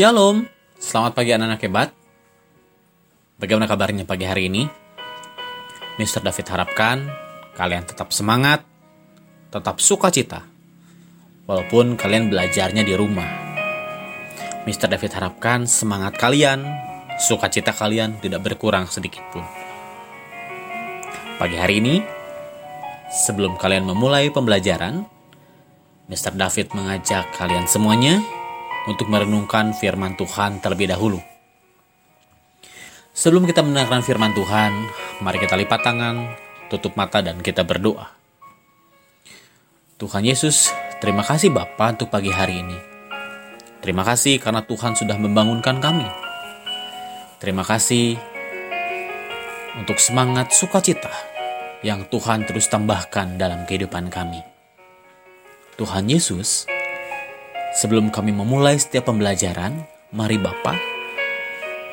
Shalom, selamat pagi anak-anak hebat. Bagaimana kabarnya pagi hari ini? Mr. David harapkan kalian tetap semangat, tetap sukacita, walaupun kalian belajarnya di rumah. Mr. David harapkan semangat kalian, sukacita kalian tidak berkurang sedikit pun. Pagi hari ini, sebelum kalian memulai pembelajaran, Mr. David mengajak kalian semuanya untuk merenungkan firman Tuhan terlebih dahulu. Sebelum kita mendengarkan firman Tuhan, mari kita lipat tangan, tutup mata dan kita berdoa. Tuhan Yesus, terima kasih Bapa untuk pagi hari ini. Terima kasih karena Tuhan sudah membangunkan kami. Terima kasih untuk semangat sukacita yang Tuhan terus tambahkan dalam kehidupan kami. Tuhan Yesus, Sebelum kami memulai setiap pembelajaran, mari Bapa,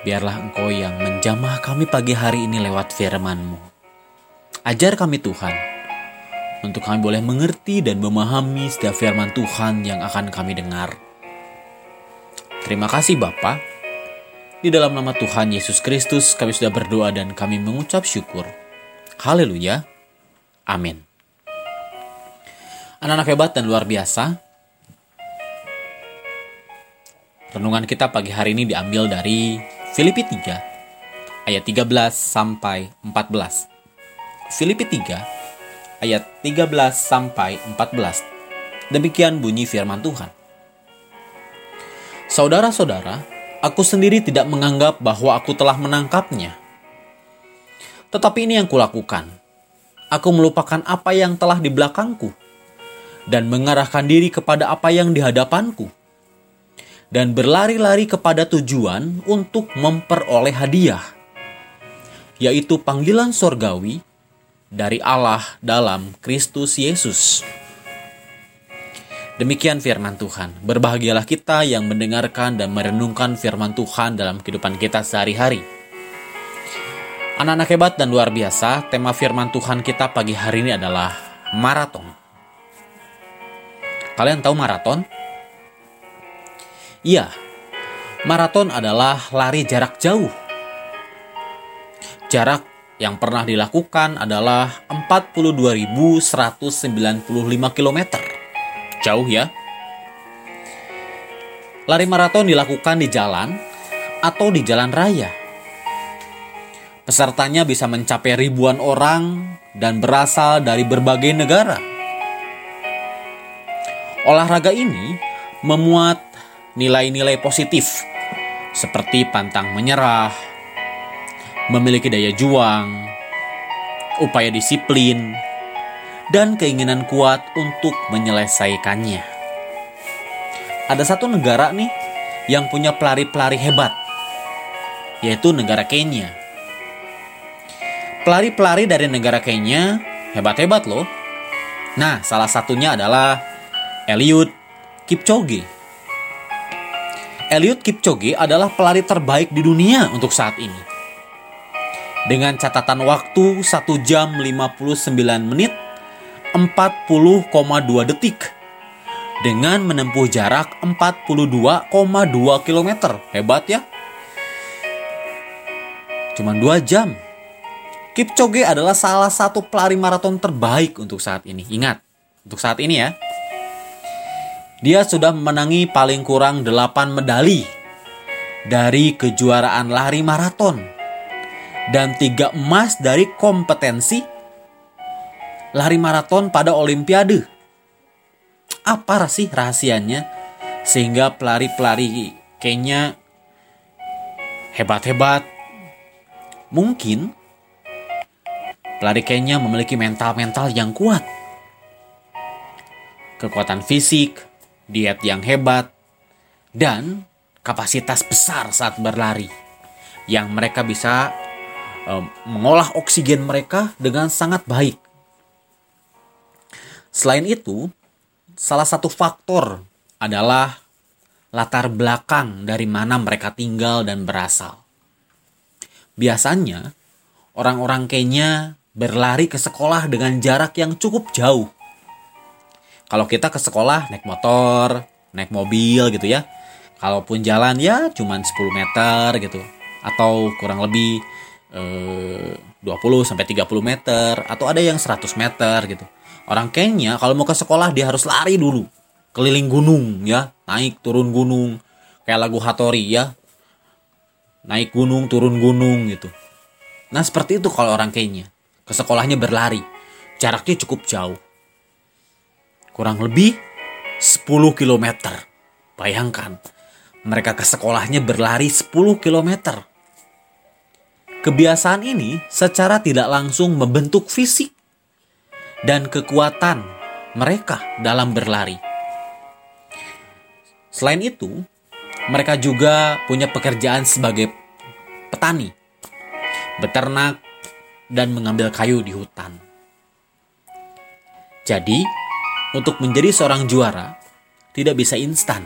biarlah Engkau yang menjamah kami pagi hari ini lewat firman-Mu. Ajar kami Tuhan, untuk kami boleh mengerti dan memahami setiap firman Tuhan yang akan kami dengar. Terima kasih Bapa. Di dalam nama Tuhan Yesus Kristus kami sudah berdoa dan kami mengucap syukur. Haleluya. Amin. Anak-anak hebat dan luar biasa, Renungan kita pagi hari ini diambil dari Filipi 3 ayat 13 sampai 14. Filipi 3 ayat 13 sampai 14. Demikian bunyi firman Tuhan. Saudara-saudara, aku sendiri tidak menganggap bahwa aku telah menangkapnya. Tetapi ini yang kulakukan. Aku melupakan apa yang telah di belakangku dan mengarahkan diri kepada apa yang di hadapanku dan berlari-lari kepada tujuan untuk memperoleh hadiah, yaitu panggilan sorgawi dari Allah dalam Kristus Yesus. Demikian firman Tuhan. Berbahagialah kita yang mendengarkan dan merenungkan firman Tuhan dalam kehidupan kita sehari-hari. Anak-anak hebat dan luar biasa, tema firman Tuhan kita pagi hari ini adalah maraton. Kalian tahu maraton? Iya, maraton adalah lari jarak jauh. Jarak yang pernah dilakukan adalah 42.195 km. Jauh ya. Lari maraton dilakukan di jalan atau di jalan raya. Pesertanya bisa mencapai ribuan orang dan berasal dari berbagai negara. Olahraga ini memuat nilai-nilai positif seperti pantang menyerah, memiliki daya juang, upaya disiplin, dan keinginan kuat untuk menyelesaikannya. Ada satu negara nih yang punya pelari-pelari hebat, yaitu negara Kenya. Pelari-pelari dari negara Kenya hebat-hebat loh. Nah, salah satunya adalah Eliud Kipchoge. Eliud Kipchoge adalah pelari terbaik di dunia untuk saat ini. Dengan catatan waktu 1 jam 59 menit 40,2 detik dengan menempuh jarak 42,2 km. Hebat ya? Cuman 2 jam. Kipchoge adalah salah satu pelari maraton terbaik untuk saat ini. Ingat, untuk saat ini ya. Dia sudah memenangi paling kurang 8 medali dari kejuaraan lari maraton dan tiga emas dari kompetensi lari maraton pada olimpiade. Apa sih rahasianya sehingga pelari-pelari Kenya hebat-hebat? Mungkin pelari Kenya memiliki mental-mental yang kuat. Kekuatan fisik, diet yang hebat, dan kapasitas besar saat berlari yang mereka bisa uh, mengolah oksigen mereka dengan sangat baik. Selain itu, salah satu faktor adalah latar belakang dari mana mereka tinggal dan berasal. Biasanya, orang-orang Kenya berlari ke sekolah dengan jarak yang cukup jauh kalau kita ke sekolah naik motor, naik mobil gitu ya. Kalaupun jalan ya cuman 10 meter gitu atau kurang lebih eh, 20 sampai 30 meter atau ada yang 100 meter gitu. Orang Kenya kalau mau ke sekolah dia harus lari dulu keliling gunung ya, naik turun gunung kayak lagu Hatori ya. Naik gunung turun gunung gitu. Nah, seperti itu kalau orang Kenya. Ke sekolahnya berlari. Jaraknya cukup jauh. Kurang lebih 10 km. Bayangkan, mereka ke sekolahnya berlari 10 km. Kebiasaan ini secara tidak langsung membentuk fisik dan kekuatan mereka dalam berlari. Selain itu, mereka juga punya pekerjaan sebagai petani, beternak, dan mengambil kayu di hutan. Jadi, untuk menjadi seorang juara, tidak bisa instan.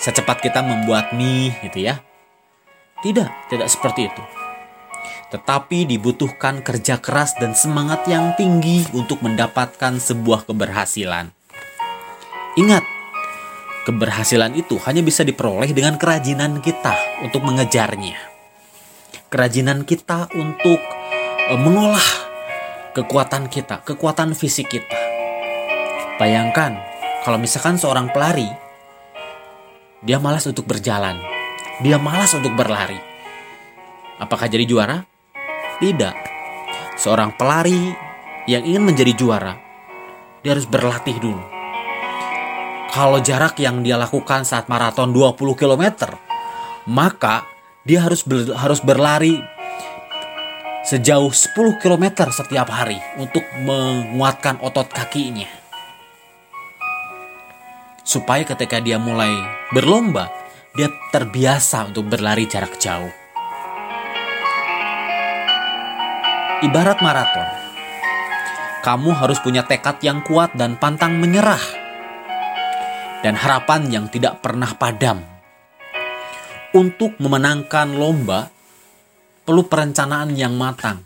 Secepat kita membuat mie gitu ya. Tidak, tidak seperti itu tetapi dibutuhkan kerja keras dan semangat yang tinggi untuk mendapatkan sebuah keberhasilan. Ingat, keberhasilan itu hanya bisa diperoleh dengan kerajinan kita untuk mengejarnya. Kerajinan kita untuk e, mengolah kekuatan kita, kekuatan fisik kita. Bayangkan, kalau misalkan seorang pelari, dia malas untuk berjalan, dia malas untuk berlari. Apakah jadi juara? Tidak. Seorang pelari yang ingin menjadi juara, dia harus berlatih dulu. Kalau jarak yang dia lakukan saat maraton 20 km, maka dia harus ber, harus berlari sejauh 10 km setiap hari untuk menguatkan otot kakinya. Supaya ketika dia mulai berlomba, dia terbiasa untuk berlari jarak jauh. ibarat maraton. Kamu harus punya tekad yang kuat dan pantang menyerah, dan harapan yang tidak pernah padam. Untuk memenangkan lomba, perlu perencanaan yang matang.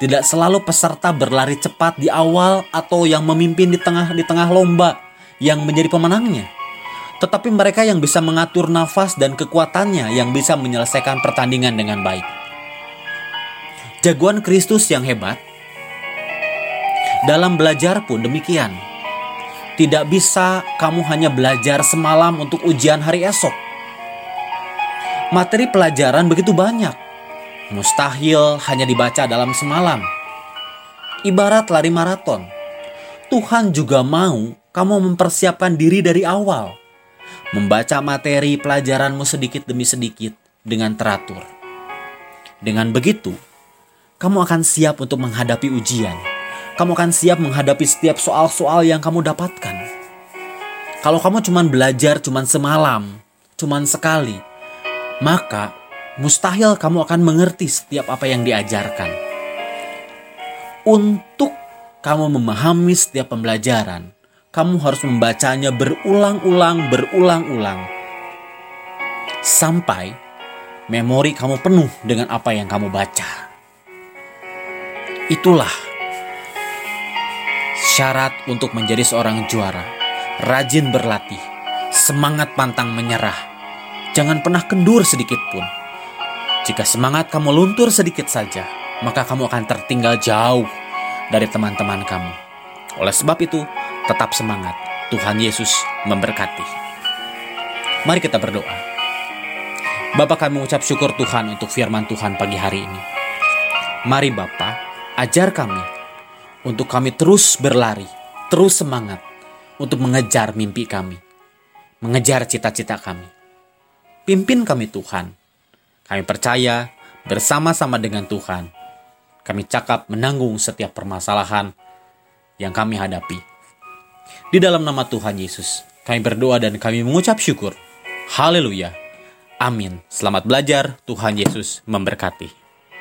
Tidak selalu peserta berlari cepat di awal atau yang memimpin di tengah di tengah lomba yang menjadi pemenangnya. Tetapi mereka yang bisa mengatur nafas dan kekuatannya yang bisa menyelesaikan pertandingan dengan baik jagoan Kristus yang hebat. Dalam belajar pun demikian. Tidak bisa kamu hanya belajar semalam untuk ujian hari esok. Materi pelajaran begitu banyak. Mustahil hanya dibaca dalam semalam. Ibarat lari maraton. Tuhan juga mau kamu mempersiapkan diri dari awal. Membaca materi pelajaranmu sedikit demi sedikit dengan teratur. Dengan begitu, kamu akan siap untuk menghadapi ujian. Kamu akan siap menghadapi setiap soal-soal yang kamu dapatkan. Kalau kamu cuma belajar cuma semalam, cuma sekali, maka mustahil kamu akan mengerti setiap apa yang diajarkan. Untuk kamu memahami setiap pembelajaran, kamu harus membacanya berulang-ulang, berulang-ulang. Sampai memori kamu penuh dengan apa yang kamu baca. Itulah syarat untuk menjadi seorang juara. Rajin berlatih, semangat pantang menyerah. Jangan pernah kendur sedikit pun. Jika semangat kamu luntur sedikit saja, maka kamu akan tertinggal jauh dari teman-teman kamu. Oleh sebab itu, tetap semangat. Tuhan Yesus memberkati. Mari kita berdoa. Bapak kami mengucap syukur Tuhan untuk firman Tuhan pagi hari ini. Mari Bapak, Ajar kami untuk kami terus berlari, terus semangat untuk mengejar mimpi kami, mengejar cita-cita kami. Pimpin kami Tuhan. Kami percaya bersama-sama dengan Tuhan, kami cakap menanggung setiap permasalahan yang kami hadapi. Di dalam nama Tuhan Yesus, kami berdoa dan kami mengucap syukur. Haleluya. Amin. Selamat belajar. Tuhan Yesus memberkati.